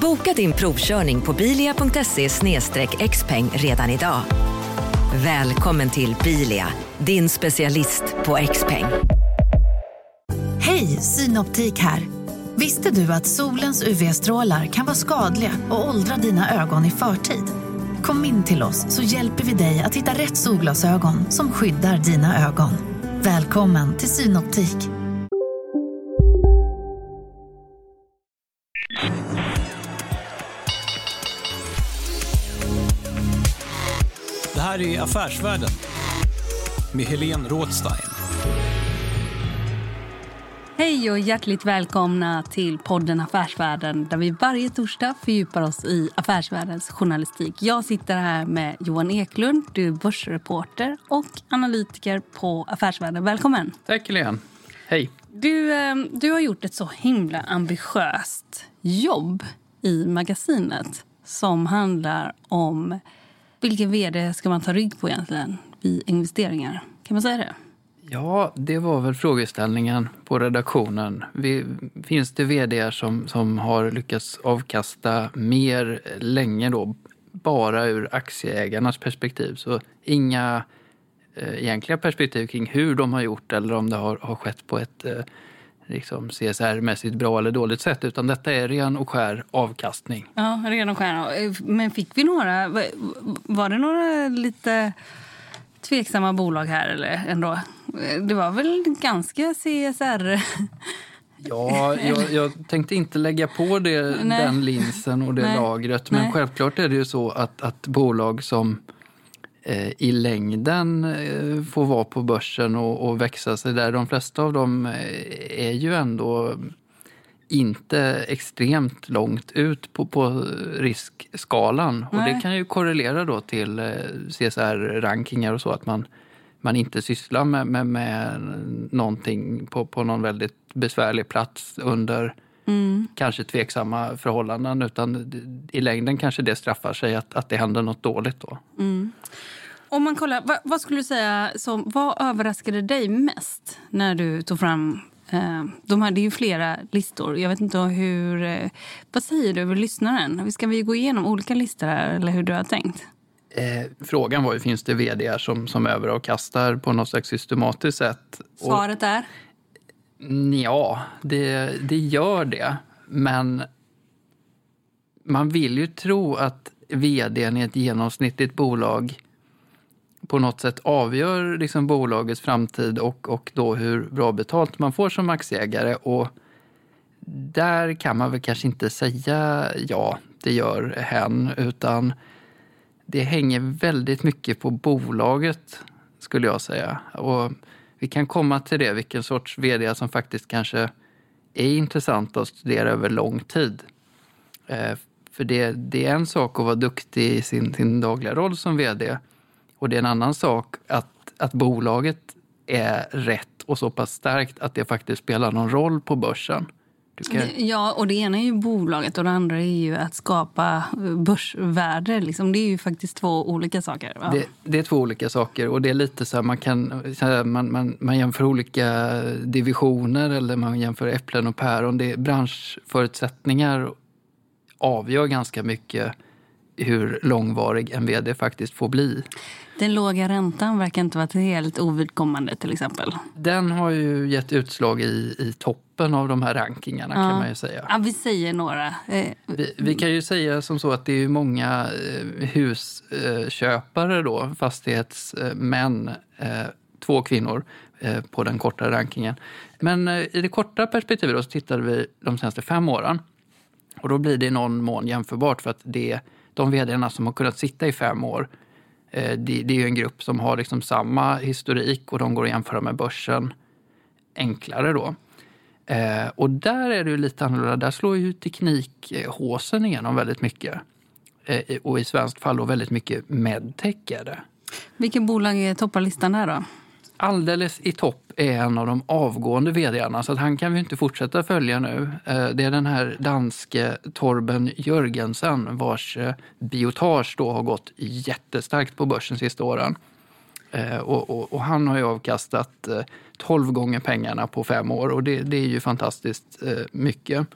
Boka din provkörning på bilia.se xpeng redan idag. Välkommen till Bilia, din specialist på XPeng. Hej, Synoptik här. Visste du att solens UV-strålar kan vara skadliga och åldra dina ögon i förtid? Kom in till oss så hjälper vi dig att hitta rätt solglasögon som skyddar dina ögon. Välkommen till Synoptik. Det här är Affärsvärlden med Helene Rådstein. Hej och hjärtligt välkomna till podden Affärsvärlden där vi varje torsdag fördjupar oss i affärsvärldens journalistik. Jag sitter här med Johan Eklund, du är börsreporter och analytiker på Affärsvärlden. Välkommen! Tack Helene. Hej. Du, eh, du har gjort ett så himla ambitiöst jobb i magasinet som handlar om vilken vd ska man ta rygg på egentligen vid investeringar. Kan man säga det? Ja, det var väl frågeställningen på redaktionen. Vi, finns det vd som, som har lyckats avkasta mer länge då, bara ur aktieägarnas perspektiv? Så inga eh, egentliga perspektiv kring hur de har gjort eller om det har, har skett på ett eh, liksom CSR-mässigt bra eller dåligt sätt, utan detta är ren och skär avkastning. Ja, ren och skär. Men fick vi några... Var det några lite tveksamma bolag här eller ändå? Det var väl ganska CSR... Ja, jag, jag tänkte inte lägga på det, den linsen och det Nej. lagret. Men Nej. självklart är det ju så att, att bolag som i längden eh, får vara på börsen och, och, växa sig där. De flesta av dem eh, är ju ändå inte extremt långt ut på, på riskskalan. Nej. Och det kan ju korrelera då till eh, CSR-rankingar och så, att man, man inte sysslar med, med, med någonting på, på någon väldigt besvärlig plats under mm. kanske tveksamma förhållanden. Utan i längden kanske det straffar sig att, att det händer något dåligt då. Mm. Om man kollar, vad, vad, skulle du säga, som, vad överraskade dig mest när du tog fram Eh, de hade ju flera listor. Jag vet inte hur... Eh, vad säger du över lyssnaren? Ska vi gå igenom olika listor här, eller hur du har tänkt? Eh, frågan var ju, finns det vd som, som överavkastar på något slags systematiskt sätt? Svaret är? Ja, det, det gör det. Men man vill ju tro att vdn i ett genomsnittligt bolag på något sätt avgör liksom bolagets framtid och, och då hur bra betalt man får som aktieägare. Och där kan man väl kanske inte säga ja, det gör hen, utan det hänger väldigt mycket på bolaget, skulle jag säga. Och vi kan komma till det, vilken sorts vd som faktiskt kanske är intressant att studera över lång tid. Eh, för det, det är en sak att vara duktig i sin, sin dagliga roll som vd. Och det är en annan sak att, att bolaget är rätt och så pass starkt att det faktiskt spelar någon roll på börsen. Kan... Ja, och det ena är ju bolaget och det andra är ju att skapa börsvärde. Liksom. Det är ju faktiskt två olika saker. Ja. Det, det, är två olika saker och det är lite så här, man kan man, man, man jämför olika divisioner eller man jämför äpplen och päron. Det är branschförutsättningar avgör ganska mycket hur långvarig en vd faktiskt får bli. Den låga räntan verkar inte vara helt ovidkommande till exempel. Den har ju gett utslag i, i toppen av de här rankingarna ja. kan man ju säga. Ja, vi säger några. Eh, vi, vi, kan ju säga som så att det är många eh, husköpare då, fastighetsmän, eh, två kvinnor på den korta rankingen. Men i det korta perspektivet då så tittade vi de senaste fem åren. Och då blir det i någon mån jämförbart för att det de vdarna som har kunnat sitta i fem år, eh, det, det är ju en grupp som har liksom samma historik och de går att jämföra med börsen enklare då. Eh, och där är det ju lite annorlunda. Där slår ju teknikhåsen igenom väldigt mycket. Eh, och i svenskt fall då väldigt mycket medtech är det. Vilken bolag toppar listan där då? Alldeles i topp är en av de avgående vdarna så att han kan vi inte fortsätta följa nu. Eh, det är den här danske Torben Jörgensen vars eh, biotage då har gått jättestarkt på börsen sista åren. Eh, och, och, och, han har ju avkastat 12 gånger pengarna på fem år och det, det är ju fantastiskt mycket.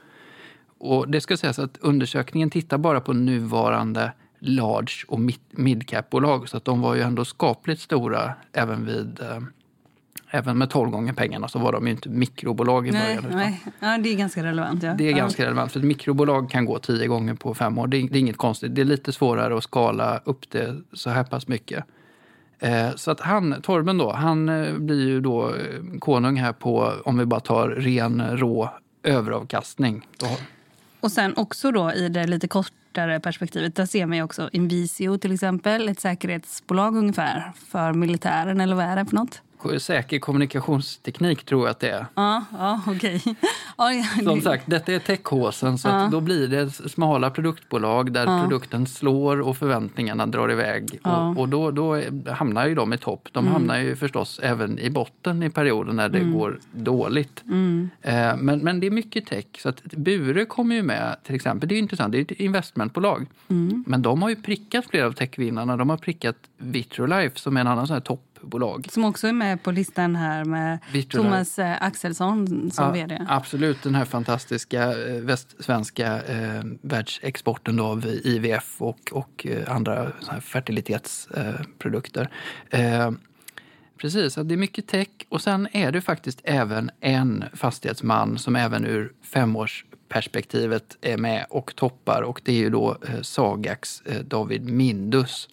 Och det ska sägas att undersökningen tittar bara på nuvarande large och midcap-bolag så att de var ju ändå skapligt stora även vid även med 12 gånger pengarna så var de ju inte mikrobolag i nej, början. Nej. Ja, det är ganska relevant. Ja. Det är ganska ja. relevant. För ett mikrobolag kan gå 10 gånger på fem år. Det är, det är, inget konstigt. Det är lite svårare att skala upp det så här pass mycket. Eh, så att han, Torben då, han eh, blir ju då eh, konung här på, om vi bara tar ren rå överavkastning. Då. Och sen också då i det lite kortare perspektivet, där ser man ju också Invisio till exempel, ett säkerhetsbolag ungefär för militären, eller vad är det för något? Säker kommunikationsteknik tror jag att det är. Ja, ja okej. Som sagt, detta är techhåsen så ja. då blir det smala produktbolag där ja. produkten slår och förväntningarna drar iväg. Ja. Och, och, då, då hamnar ju de i topp. De mm. hamnar ju förstås även i botten i perioder när det mm. går dåligt. Mm. Eh, men, men det är mycket tech. Så att Bure kommer ju med till exempel. Det är intressant, det är ett investmentbolag. Mm. Men de har ju prickat flera av techvinnarna. De har prickat Vitrolife som är en annan sån här topp bolag. Som också är med på listan här med Virtual Thomas eh, Axelsson som ja, vd. Absolut, den här fantastiska eh, västsvenska eh, världsexporten av IVF och, och eh, andra fertilitetsprodukter. Eh, Precis, det är mycket tech och sen är det faktiskt även en fastighetsman som även ur femårsperspektivet är med och toppar och det är ju då Sagax David Mindus.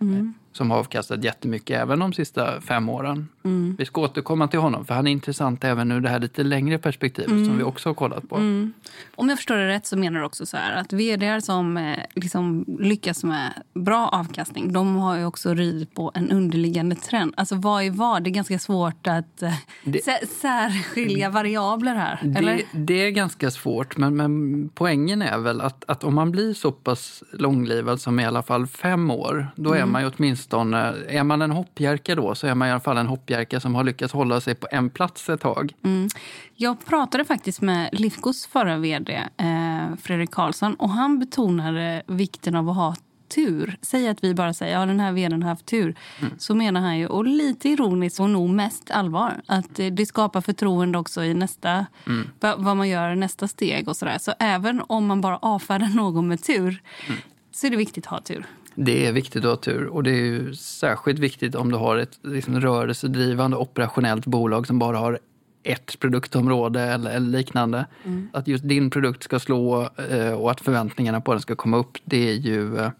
Mm som har avkastat jättemycket även de sista fem åren. Mm. Vi ska återkomma till honom för han är intressant även ur det här lite längre perspektivet mm. som vi också har kollat på. Mm. Om jag förstår det rätt så menar du också så här att vd som eh, liksom lyckas med bra avkastning de har ju också ridit på en underliggande trend. Alltså vad är vad? Det är ganska svårt att eh, det, särskilja variabler här. Det, det, är ganska svårt men, men poängen är väl att, att om man blir så pass långlivad som i alla fall fem år då är mm. man ju åtminstone åtminstone, är man en hoppjerka då så är man i alla fall en hoppjerka som har lyckats hålla sig på en plats ett tag. Mm. Jag pratade faktiskt med Lifcos förra vd eh, Fredrik Karlsson och han betonade vikten av att ha tur. Säg att vi bara säger ja den här vdn har haft tur. Mm. Så menar han ju, och lite ironiskt och nog mest allvar, att det skapar förtroende också i nästa, mm. vad man gör nästa steg och sådär. Så även om man bara avfärdar någon med tur mm. så är det viktigt att ha tur. Det är viktigt att ha tur och det är ju särskilt viktigt om du har ett liksom, rörelsedrivande operationellt bolag som bara har ett produktområde eller, eller liknande. Mm. Att just din produkt ska slå eh, och att förväntningarna på den ska komma upp, det är ju eh,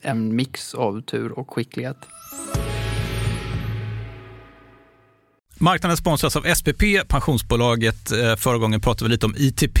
en mix av tur och skicklighet. Marknaden sponsras av SPP, pensionsbolaget. Eh, förra gången pratade vi lite om ITP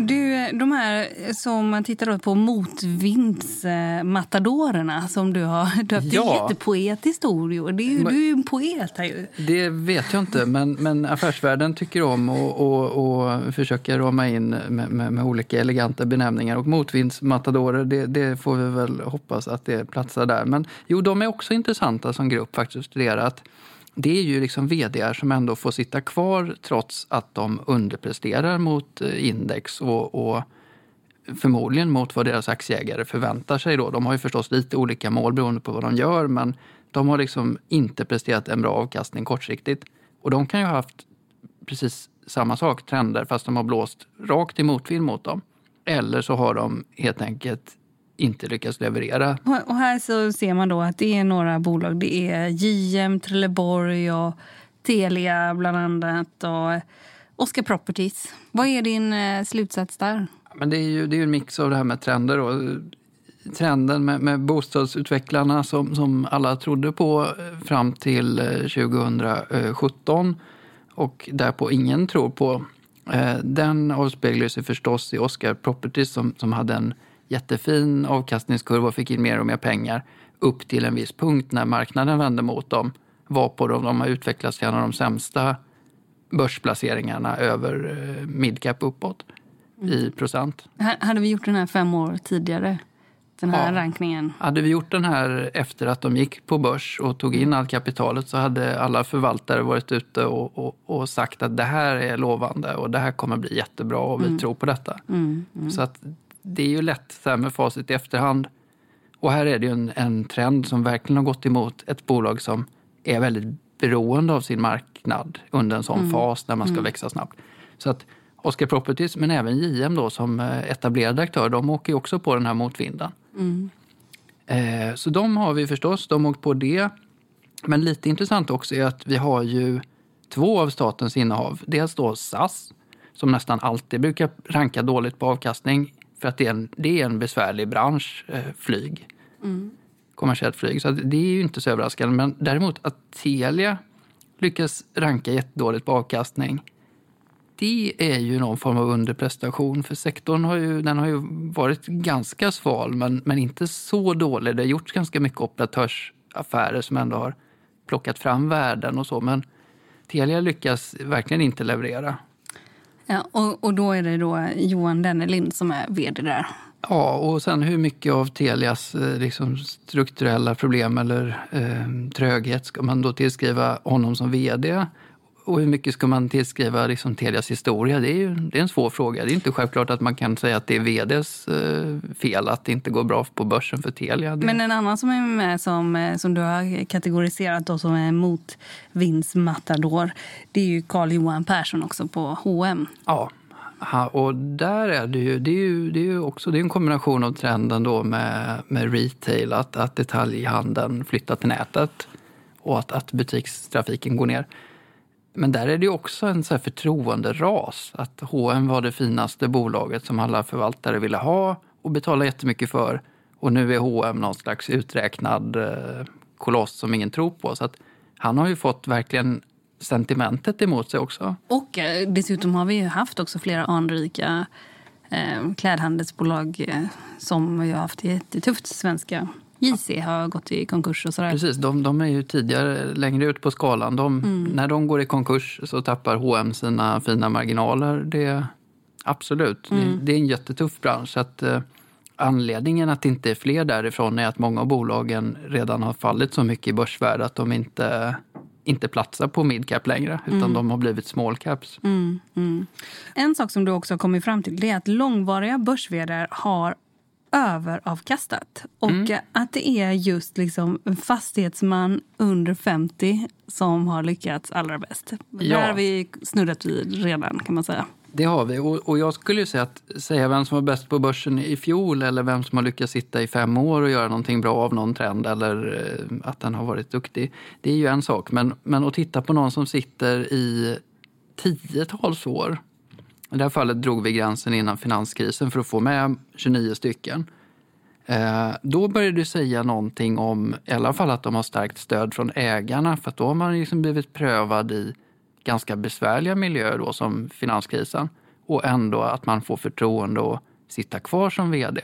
Du, de här som man tittar på motvindsmatadorerna som du har döpt. Ja. Det är jättepoetiskt ord. Du är ju en poet här ju. Det vet jag inte, men, men affärsvärlden tycker om att och, och försöka rama in med, med, med, olika eleganta benämningar. Och motvindsmatadorer, det, det, får vi väl hoppas att det platsar där. Men jo, de är också intressanta som grupp faktiskt att studera. Det är ju liksom vd som ändå får sitta kvar trots att de underpresterar mot eh, index och, och förmodligen mot vad deras aktieägare förväntar sig. Då. De har ju förstås lite olika mål beroende på vad de gör men de har liksom inte presterat en bra avkastning kortsiktigt. Och de kan ju ha haft precis samma sak, trender, fast de har blåst rakt i motvind mot dem. Eller så har de helt enkelt inte lyckas leverera. Och här så ser man då att det är några bolag. Det är JM, Trelleborg och Telia bland annat och Oscar Properties. Vad är din eh, slutsats där? Men det är ju det är en mix av det här med trender. Och trenden med, med bostadsutvecklarna som, som alla trodde på eh, fram till 2017 eh, och därpå ingen tror på. Den avspeglar sig förstås i Oscar Properties som, som hade en jättefin avkastningskurva och fick in mer och mer pengar upp till en viss punkt när marknaden vände mot dem. Varpå de, de har utvecklats till en av de sämsta börsplaceringarna över eh, midcap uppåt mm. i procent. Hade vi gjort den här fem år tidigare? Den här ja. rankningen? Hade vi gjort den här efter att de gick på börs och tog in allt kapitalet så hade alla förvaltare varit ute och, och, och sagt att det här är lovande och det här kommer bli jättebra och vi mm. tror på detta. Mm. mm. Så att det är ju lätt så med facit i efterhand. Och här är det ju en, en trend som verkligen har gått emot ett bolag som är väldigt beroende av sin marknad under en sån mm. fas när man ska mm. växa snabbt. Så att Oscar Properties, men även JM då som eh, etablerad aktör, de åker ju också på den här motvinden. Mm. Eh, så de har vi förstås, de har åkt på det. Men lite intressant också är att vi har ju två av statens innehav. Dels då SAS, som nästan alltid brukar ranka dåligt på avkastning för att det är en, det är en besvärlig bransch, eh, flyg. Mm. Kommersiellt flyg. Så det är ju inte så överraskande. Men däremot att Telia lyckas ranka jättedåligt på avkastning. Det är ju någon form av underprestation. För sektorn har ju, den har ju varit ganska sval men, men inte så dålig. Det har gjorts ganska mycket operatörsaffärer som ändå har plockat fram värden och så. Men Telia lyckas verkligen inte leverera. Ja, och, och då är det då Johan Dennelind som är vd där. Ja, och sen hur mycket av Telias eh, liksom, strukturella problem eller eh, tröghet ska man då tillskriva honom som vd? Och hur mycket ska man tillskriva liksom, Telias historia? Det är ju det är en svår fråga. Det är inte självklart att man kan säga att det är vds eh, fel att det inte går bra på börsen för Telia. Det... Men en annan som är med som, eh, som du har kategoriserat då, som är motvindsmatador det är ju Carl Johan Persson också på H&M. Ja, och där är det ju, det är ju, det är ju också det är en kombination av trenden då med, med retail, att, att detaljhandeln flyttar till nätet och att, att butikstrafiken går ner. Men där är det också en så här förtroenderas. Att H&M var det finaste bolaget som alla förvaltare ville ha och betala jättemycket för. Och nu är H&M någon slags uträknad eh, koloss som ingen tror på. Så att han har ju fått verkligen sentimentet emot sig också. Och eh, dessutom har vi ju haft också flera anrika eh, klädhandelsbolag eh, som har haft det jättetufft svenska JC har gått i konkurs och sådär. Precis, de, de är ju tidigare längre ut på skalan. De, mm. När de går i konkurs så tappar H&M sina fina marginaler. Det, absolut, mm. det, det, är en jättetuff bransch. Att, eh, anledningen att det inte är fler därifrån är att många av bolagen redan har fallit så mycket i börsvärde att de inte inte platsar på midcap längre utan mm. de har blivit small caps. Mm, mm. En sak som du också har kommit fram till är att långvariga börs har överavkastat. Och mm. att det är just liksom en fastighetsman under 50 som har lyckats allra bäst. Ja. Det har vi snuddat vid redan kan man säga. Det har vi. Och, och jag skulle säga att säga vem som var bäst på börsen i fjol eller vem som har lyckats sitta i fem år och göra någonting bra av någon trend eller eh, att den har varit duktig. Det är ju en sak. Men, men att titta på någon som sitter i tiotals år. I det här fallet drog vi gränsen innan finanskrisen för att få med 29 stycken. Eh, då började du säga någonting om i alla fall att de har starkt stöd från ägarna för då har man liksom blivit prövad i ganska besvärliga miljöer då, som finanskrisen och ändå att man får förtroende att sitta kvar som vd.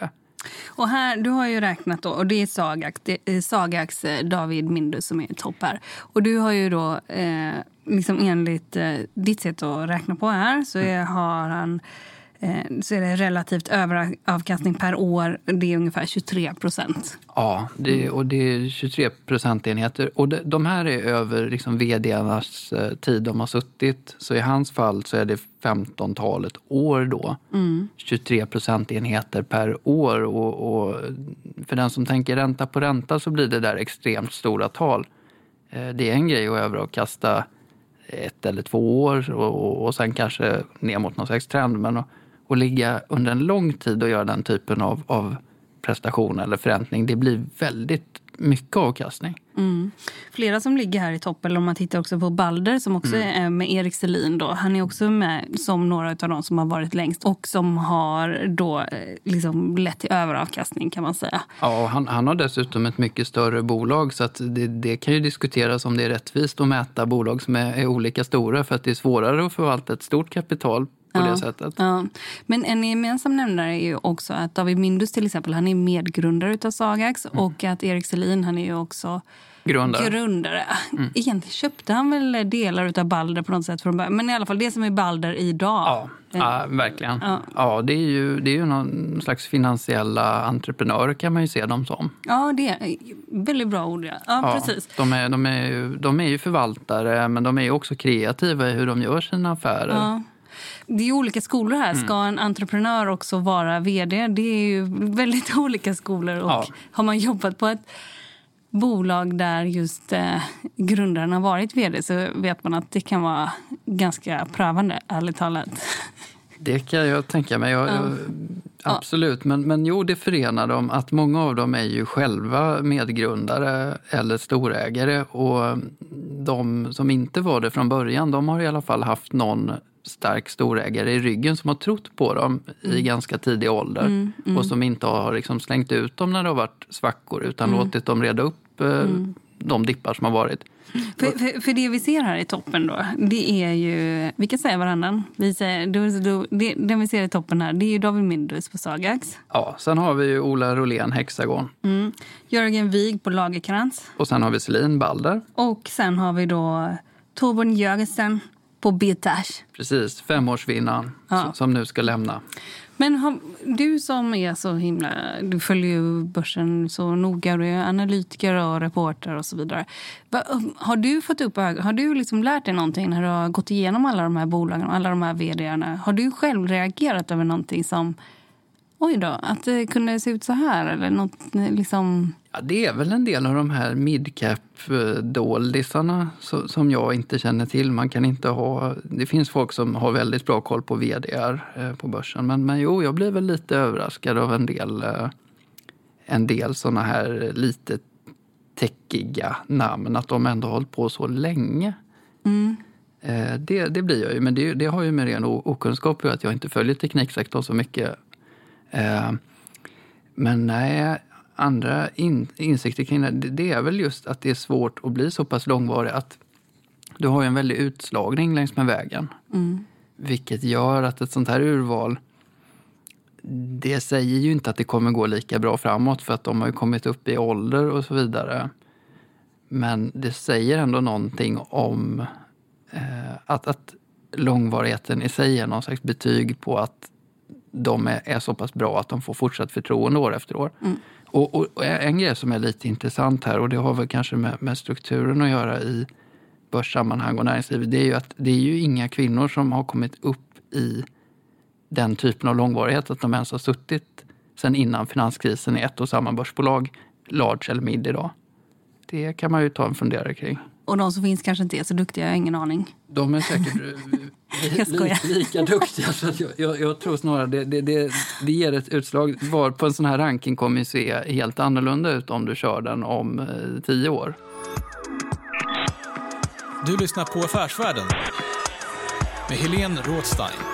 Och här, du har ju räknat då, och det är Sagax, det är Sagax eh, David Mindus som är topp här. Och du har ju då, eh, liksom enligt eh, ditt sätt att räkna på här, så är, mm. har han så är det relativt överavkastning per år. Det är ungefär 23 procent. Ja, det, och det är 23 procentenheter. Och de här är över liksom vdarnas eh, tid de har suttit. Så i hans fall så är det 15-talet år då. Mm. 23 procentenheter per år. Och, och, för den som tänker ränta på ränta så blir det där extremt stora tal. Eh, det är en grej att överavkasta ett eller två år och, och sen kanske ner mot någon slags trend. Men och ligga under en lång tid och göra den typen av, av prestation eller förräntning, det blir väldigt mycket avkastning. Mm. Flera som ligger här i topp, eller om man tittar också på Balder som också mm. är med Erik Selin. Då. Han är också med som några av de som har varit längst och som har då eh, liksom lett till överavkastning kan man säga. Ja, han, han har dessutom ett mycket större bolag så att det, det, kan ju diskuteras om det är rättvist att mäta bolag som är, är olika stora för att det är svårare att förvalta ett stort kapital på ja, det sättet. Ja. Men en gemensam nämnare är ju också att David Mindus till exempel, han är medgrundare av Sagax mm. och att Erik Selin, han är ju också grundare. grundare. Mm. Egentligen köpte han väl delar av Balder på något sätt från början. Men i alla fall det som är Balder idag. Ja, ja verkligen. Ja. ja. det är ju, det är ju någon slags finansiella entreprenörer kan man ju se dem som. Ja, det är väldigt bra ord. Ja, ja, ja precis. De är, de, är ju, de är ju förvaltare men de är också kreativa i hur de gör sina affärer. Det är olika skolor här. Ska mm. en entreprenör också vara vd? Det är ju väldigt olika skolor. Och ja. Har man jobbat på ett bolag där just eh, grundaren har varit vd så vet man att det kan vara ganska prövande, ärligt talat. Det kan jag tänka mig. Jag, ja. Absolut, men, men jo, det förenar dem att många av dem är ju själva medgrundare eller storägare och de som inte var det från början, de har i alla fall haft någon stark storägare i ryggen som har trott på dem mm. i ganska tidig ålder mm, mm. och som inte har liksom slängt ut dem när det har varit svackor utan mm. låtit dem reda upp eh, mm. de dippar som har varit. För, för, för, det vi ser här i toppen då, det är ju, vi kan säga varannan. Vi säger, då, då, det, den vi ser i toppen här, det är ju David Mindus på Sagax. Ja, sen har vi ju Ola Rolén, Hexagon. Mm. Jörgen Wig på Lagerkrans. Och sen har vi Selin Balder. Och sen har vi då Torbjörn Jörgensen på Bitash. Precis, femårsvinnaren ja. som nu ska lämna. Men har, du som är så himla... Du följer ju börsen så noga. Du är analytiker och reporter och så vidare. Har du fått upp Har du liksom lärt dig någonting när du har gått igenom alla de här bolagen och alla de här vdarna? Har du själv reagerat över någonting som oj då, att det kunde se ut så här? Eller något, liksom... ja, det är väl en del av de här midcap-doldisarna som jag inte känner till. Man kan inte ha, det finns folk som har väldigt bra koll på vd eh, på börsen. Men, men jo, jag blir väl lite överraskad av en del, eh, en del såna här lite täckiga namn. Att de ändå har hållit på så länge. Mm. Eh, det, det blir jag ju, men det, det har ju med ren okunskap att jag inte följer tekniksektorn så mycket. Eh, men nej, andra in, insikter kring det, det är väl just att det är svårt att bli så pass långvarig att du har en väldig utslagning längs med vägen. Mm. Vilket gör att ett sånt här urval det säger ju inte att det kommer gå lika bra framåt för att de har ju kommit upp i ålder och så vidare. Men det säger ändå någonting om eh, att, att långvarigheten i sig är någon slags betyg på att de är, är så pass bra att de får fortsatt förtroende år efter år. Mm. Och, och, och, en grej som är lite intressant här, och det har väl kanske med, med strukturen att göra i börssammanhang och näringslivet, det är ju att det är ju inga kvinnor som har kommit upp i den typen av långvarighet att de ens har suttit sen innan finanskrisen i ett och samma börsbolag, large eller mid idag. Det kan man ju ta en funderare kring. Och de som finns kanske inte är så duktiga, jag har ingen aning. De är säkert Jag skojar. li, lika duktiga. Så att jag, jag, jag tror snarare det, det, det, det ger ett utslag. Var på en sån här ranking kommer ju se helt annorlunda ut om du kör den om eh, tio år. Du lyssnar på Affärsvärlden med Helene Rådstein.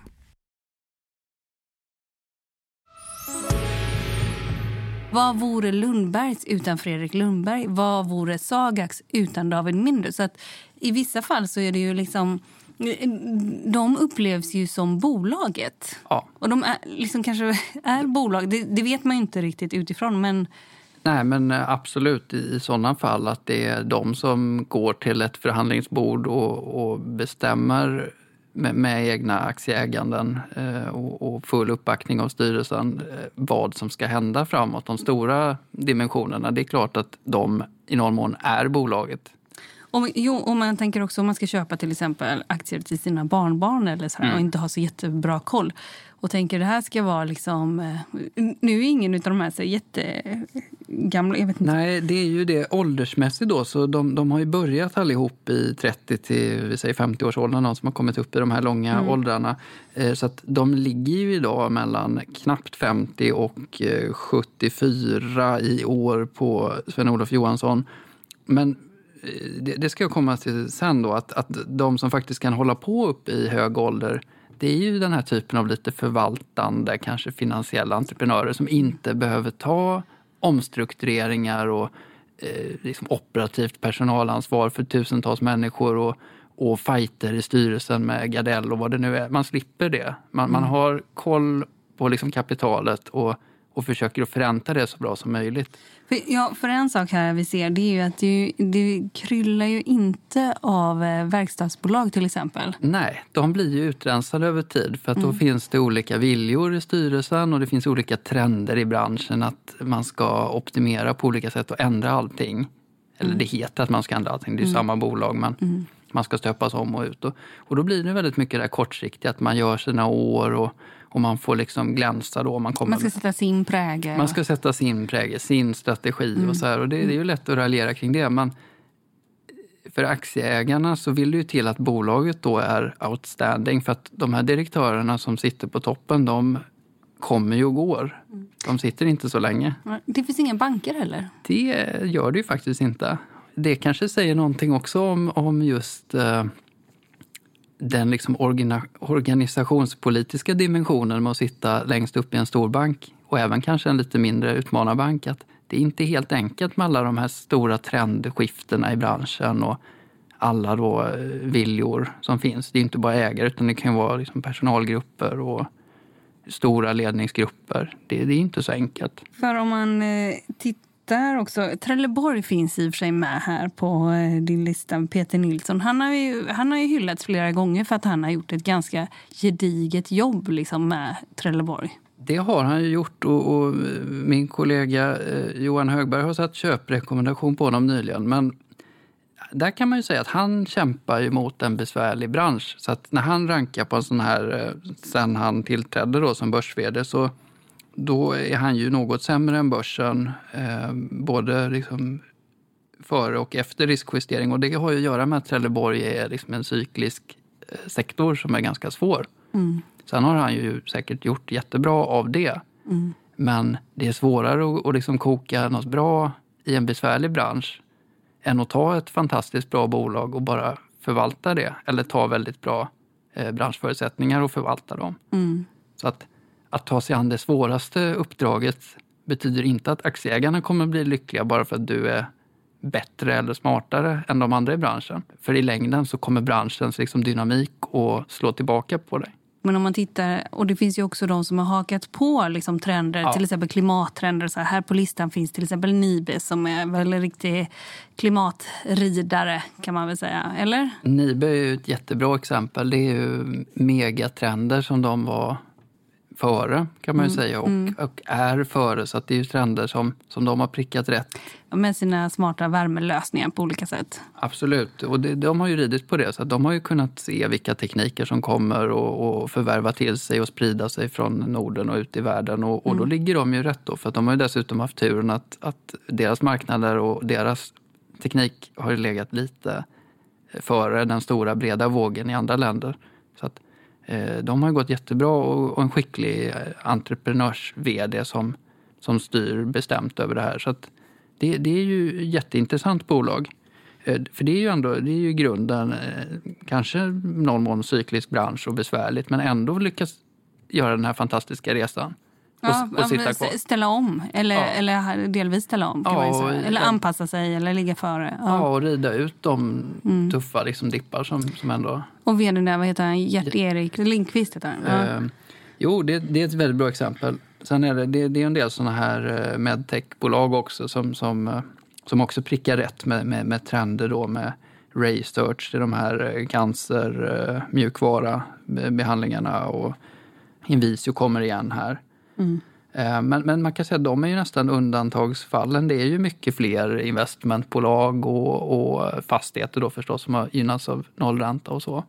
Vad vore Lundbergs utan Fredrik Lundberg? Vad vore Sagax utan David Mindre? Så att I vissa fall så är det ju liksom... De upplevs ju som bolaget. Ja. Och de är, liksom kanske är bolag. Det, det vet man ju inte riktigt utifrån. Men Nej, men absolut i, i sådana fall att det är de som går till ett förhandlingsbord och, och bestämmer med, med egna aktieäganden eh, och, och full uppbackning av styrelsen eh, vad som ska hända framåt. De stora dimensionerna, det är klart att de i någon mån är bolaget om, jo, om man tänker också om man ska köpa till exempel aktier till sina barnbarn eller så här, Mm. och inte ha så jättebra koll och tänker det här ska vara liksom... eh, Nu är ingen av de här så jättegamla. Jag vet inte. Nej, det är ju det åldersmässigt då. Så de, de har ju börjat allihop i 30 till vi säger 50 års åldern, de som har kommit upp i de här långa åldrarna. Eh, Så att de ligger ju idag mellan knappt 50 och eh, 74 i år på Sven-Olof Johansson. Men eh, det, det ska jag komma till sen då, att, att de som faktiskt kan hålla på upp i hög ålder det är ju den här typen av lite förvaltande, kanske finansiella entreprenörer som inte behöver ta omstruktureringar och eh, liksom operativt personalansvar för tusentals människor och, och fighter i styrelsen med Gardell och vad det nu är. Man slipper det. Man, man har koll på liksom kapitalet och, och försöker att förränta det så bra som möjligt. För, ja, för en sak här vi ser det är ju att det, det kryllar ju inte av eh, verkstadsbolag till exempel. Nej, de blir ju utrensade över tid för att då finns det olika viljor i styrelsen och det finns olika trender i branschen att man ska optimera på olika sätt och ändra allting. Eller det heter att man ska ändra allting, det är ju samma bolag men man ska stöpas om och ut. Och, och då blir det väldigt mycket det här kortsiktiga, att man gör sina år och, och man får liksom glänsa då. Man, kommer Man ska sätta sin prägel. man ska sätta sin prägel, sin strategi och så här. Och det, det är ju lätt att raljera kring det. Men för aktieägarna så vill det ju till att bolaget då är outstanding. För att de här direktörerna som sitter på toppen, de kommer ju och går. De sitter inte så länge. Det finns inga banker heller. Det gör det ju faktiskt inte. Det kanske säger någonting också om, om just eh, den liksom organa, organisationspolitiska dimensionen med att sitta längst upp i en stor bank och även kanske en lite mindre utmanarbank. Att det är inte helt enkelt med alla de här stora trendskiftena i branschen och alla då eh, viljor som finns. Det är inte bara ägare utan det kan vara liksom personalgrupper och stora ledningsgrupper. Det, det är inte så enkelt. För om man eh, tittar där också. Trelleborg finns i och för sig med här på eh, din lista. Peter Nilsson. Han har, ju, han har ju hyllats flera gånger för att han har gjort ett ganska gediget jobb liksom, med Trelleborg. Det har han ju gjort och, och min kollega eh, Johan Högberg har satt köprekommendation på honom nyligen. Men där kan man ju säga att han kämpar ju mot en besvärlig bransch. Så att när han rankar på en sån här, eh, sen han tillträdde då som börs så då är han ju något sämre än börsen. Eh, både liksom före och efter riskjustering. Och det har ju att göra med att Trelleborg är liksom en cyklisk eh, sektor som är ganska svår. Mm. Sen har han ju säkert gjort jättebra av det. Mm. Men det är svårare att, att liksom koka något bra i en besvärlig bransch än att ta ett fantastiskt bra bolag och bara förvalta det. Eller ta väldigt bra eh, branschförutsättningar och förvalta dem. Mm. Så att, att ta sig an det svåraste uppdraget betyder inte att aktieägarna kommer bli lyckliga bara för att du är bättre eller smartare än de andra i branschen. För i längden så kommer branschens liksom dynamik att slå tillbaka på dig. Men om man tittar, och det finns ju också de som har hakat på liksom trender, ja. till exempel klimattrender. Så här, här på listan finns till exempel Nibe som är väl en riktig klimatridare kan man väl säga, eller? Nibe är ju ett jättebra exempel. Det är ju megatrender som de var före kan man ju mm. säga och, mm. och, är före. Så det är ju trender som, som de har prickat rätt. Med sina smarta värmelösningar på olika sätt. Absolut, och det, de har ju ridit på det. Så de har ju kunnat se vilka tekniker som kommer och, och förvärva till sig och sprida sig från Norden och ut i världen. Och, och då mm. ligger de ju rätt då, för de har ju dessutom haft turen att, att deras marknader och deras teknik har ju legat lite före den stora breda vågen i andra länder. Så att Eh, de har gått jättebra och en skicklig eh, entreprenörs-vd som, som styr bestämt över det här. Så det, det är ju ett jätteintressant bolag. Eh, för det är ju ändå det är ju grunden, kanske någon mån cyklisk bransch och besvärligt men ändå lyckas göra den här fantastiska resan. Ja, och, och sitta kvar. Ställa om, eller, ja. eller delvis ställa om. Kan ja, man Eller anpassa sig eller ligga före. Ja, ja och rida ut de mm. tuffa liksom, dippar som, som ändå... Och vdn där, vad heter han? Gert-Erik Lindqvist heter han. Ja. Eh, jo, det, det, är ett väldigt bra exempel. Sen är det, det, det är en del såna här eh, medtechbolag också som, som, eh, som också prickar rätt med, med, med trender då med research, är de här eh, cancer, mjukvara behandlingarna och Invisio kommer igen här. Mm. Men, men, man kan säga att de är ju nästan undantagsfallen. Det är ju mycket fler investmentbolag och, och fastigheter då förstås som har gynnats av nollränta och så.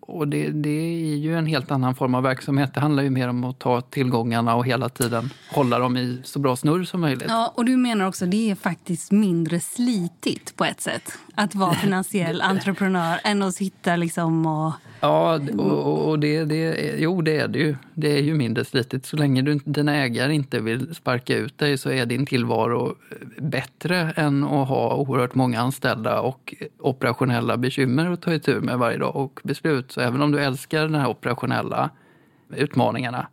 Och det, det, är ju en helt annan form av verksamhet. Det handlar ju mer om att ta tillgångarna och hela tiden hålla dem i så bra snurr som möjligt. Ja, och du menar också att det är faktiskt mindre slitigt på ett sätt att vara finansiell entreprenör än att sitta liksom och Ja, och, och det, det, jo det är det ju. Det är ju mindre slitigt. Så länge du, dina ägare inte vill sparka ut dig så är din tillvaro bättre än att ha oerhört många anställda och operationella bekymmer att ta itu med varje dag och beslut. Så även om du älskar de här operationella utmaningarna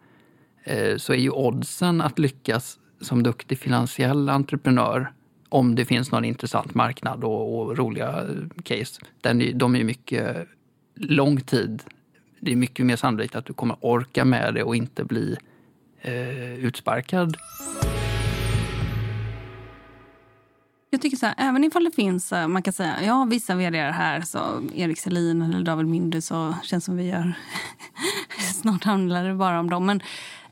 eh, så är ju oddsen att lyckas som duktig finansiell entreprenör om det finns någon intressant marknad och, och roliga eh, case, den, de är mycket lång tid. Det är mycket mer sannolikt att du kommer orka med det och inte bli eh, utsparkad. Jag tycker så här, även ifall det finns, eh, man kan säga, ja vissa vd här, så Erik Selin eller David Mindy så känns som vi gör, snart handlar det bara om dem. Men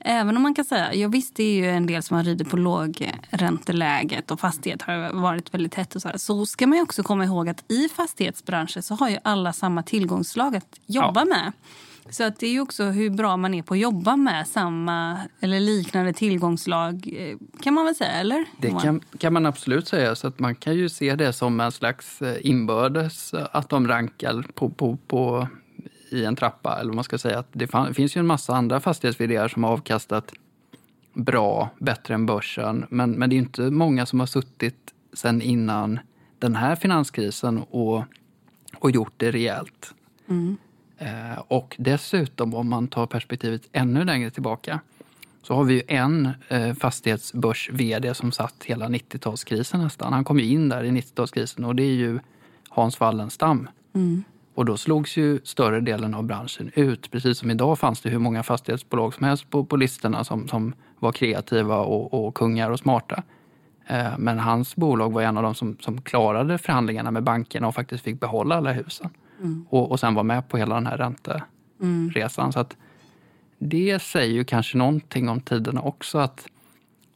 Även om man kan säga, ja visst det är ju en del som har ridit på lågränteläget och fastighet har varit väldigt hett och så här, så ska man också komma ihåg att i fastighetsbranschen så har ju alla samma tillgångslag att jobba ja. med. Så att det är ju också hur bra man är på att jobba med samma eller liknande tillgångslag eh, kan man väl säga, eller? Det kan, kan man absolut säga. Så att man kan ju se det som en slags eh, inbördes, att de rankar på, på, på i en trappa. Eller vad man ska säga. Att det finns ju en massa andra fastighets som har avkastat bra, bättre än börsen. Men, men det är inte många som har suttit sen innan den här finanskrisen och, och gjort det rejält. Mm. Eh, och dessutom, om man tar perspektivet ännu längre tillbaka så har vi ju en eh, fastighetsbörs-vd som satt hela 90-talskrisen nästan. Han kom ju in där i 90-talskrisen och det är ju Hans Wallenstam. Mm. Och då slogs ju större delen av branschen ut. Precis som idag fanns det hur många fastighetsbolag som helst på, på listorna som, som var kreativa och, och kungar och smarta. Eh, men hans bolag var en av de som, som klarade förhandlingarna med bankerna och faktiskt fick behålla alla husen. Mm. Och, och sen var med på hela den här ränteresan. Mm. Så att det säger ju kanske någonting om tiderna också. att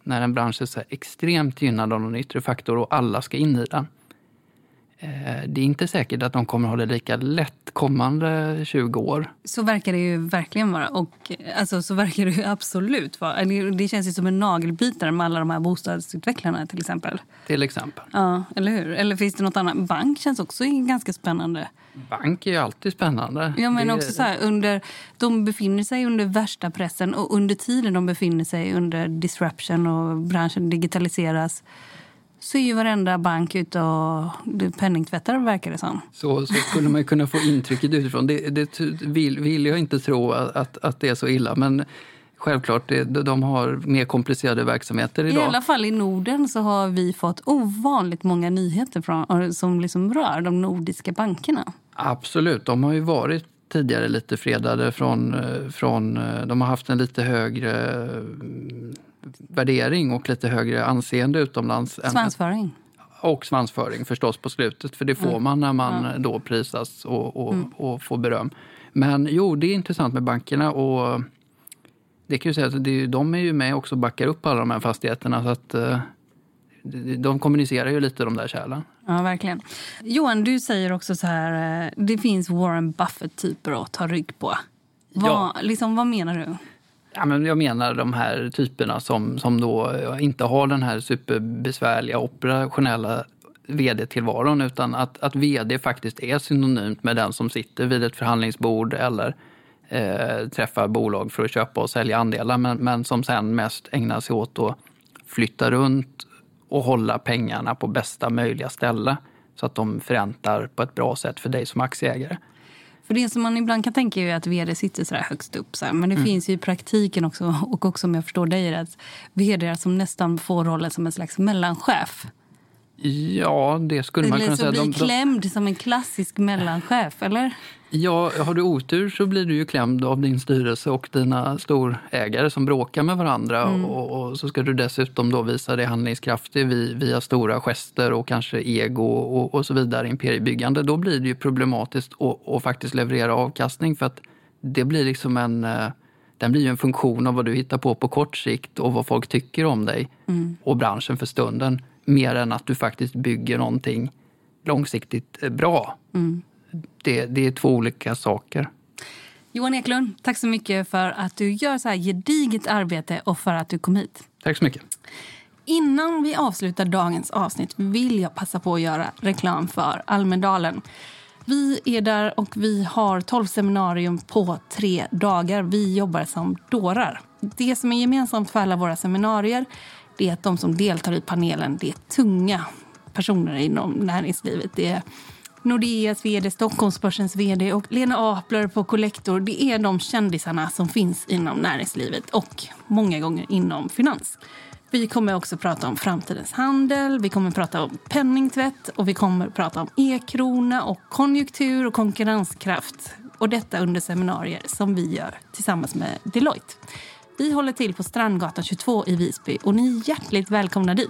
När en bransch är så extremt gynnad av någon yttre faktor och alla ska in i den det är inte säkert att de kommer ha det lika lätt kommande 20 år. Så verkar det ju verkligen vara. Och, alltså, så verkar det ju absolut vara. Det känns ju som en nagelbitare med alla de här bostadsutvecklarna till exempel. Till exempel. Ja, eller hur? Eller finns det något annat? Bank känns också ganska spännande. Bank är ju alltid spännande. Ja, men det... också så här, under, de befinner sig under värsta pressen och under tiden de befinner sig under disruption och branschen digitaliseras så är ju varenda bank ute och penningtvättar verkar det som. Så, så skulle man kunna få intrycket utifrån. Det, det vill, vill, jag inte tro att, att det är så illa. Men självklart, det, de har mer komplicerade verksamheter idag. I alla fall i Norden så har vi fått ovanligt många nyheter från, som liksom rör de nordiska bankerna. Absolut, de har ju varit tidigare lite fredade från, från de har haft en lite högre värdering och lite högre anseende utomlands. Svansföring. Och svansföring förstås på slutet, för det får mm. man när man ja. då prisas och, och, mm. och, får beröm. Men jo, det är intressant med bankerna och det kan ju säga att det, de är ju med också och backar upp alla de här fastigheterna. Så att, eh, de kommunicerar ju lite de där kärlen. Ja, verkligen. Johan, du säger också så här, eh, det finns Warren Buffett-typer att ta rygg på. Vad, ja. liksom, vad menar du? Ja, men jag menar de här typerna som, som då inte har den här superbesvärliga operationella vd-tillvaron utan att, att vd faktiskt är synonymt med den som sitter vid ett förhandlingsbord eller eh, träffar bolag för att köpa och sälja andelar men, men som sen mest ägnar sig åt att flytta runt och hålla pengarna på bästa möjliga ställe så att de förräntar på ett bra sätt för dig som aktieägare. För det som man ibland kan tänka är att vd sitter så högst upp. Så här. Men det mm. finns ju i praktiken också, och också om jag förstår dig att vd som nästan får rollen som en slags mellanchef. Ja, det skulle man kunna säga. Eller så blir klämd som en klassisk mellanchef, eller? Ja, har du otur så blir du ju klämd av din styrelse och dina storägare som bråkar med varandra. Mm. Och, och, så ska du dessutom då visa dig handlingskraftig via stora gester och kanske ego och, och så vidare, imperiebyggande. Då blir det ju problematiskt att faktiskt leverera avkastning för att det blir liksom en eh, den blir en funktion av vad du hittar på på kort sikt och vad folk tycker om dig mm. och branschen för stunden. Mer än att du faktiskt bygger någonting långsiktigt eh, bra. Mm det, det är två olika saker. Johan Eklund, tack så mycket för att du gör så här gediget arbete och för att du kom hit. Tack så mycket. Innan vi avslutar dagens avsnitt vill jag passa på att göra reklam för Almedalen. Vi är där och vi har 12 seminarium på tre dagar. Vi jobbar som dårar. Det som är gemensamt för alla våra seminarier det är att de som deltar i panelen det är tunga personer inom näringslivet. Det är Nordeas vd, Stockholmsbörsens vd och Lena Apler på Collector. Det är de kändisarna som finns inom näringslivet och många gånger inom finans. Vi kommer också prata om framtidens handel, vi kommer prata om penningtvätt och vi kommer prata om e-krona och konjunktur och konkurrenskraft. Och detta under seminarier som vi gör tillsammans med Deloitte. Vi håller till på Strandgatan 22 i Visby och ni är hjärtligt välkomna dit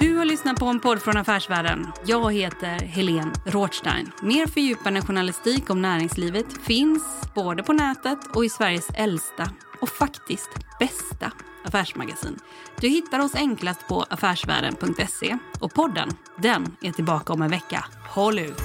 Du har lyssnat på en podd från Affärsvärlden. Jag heter Helene Rothstein. Mer fördjupande journalistik om näringslivet finns både på nätet och i Sveriges äldsta och faktiskt bästa affärsmagasin. Du hittar oss enklast på affärsvärlden.se och podden, den är tillbaka om en vecka. Håll ut!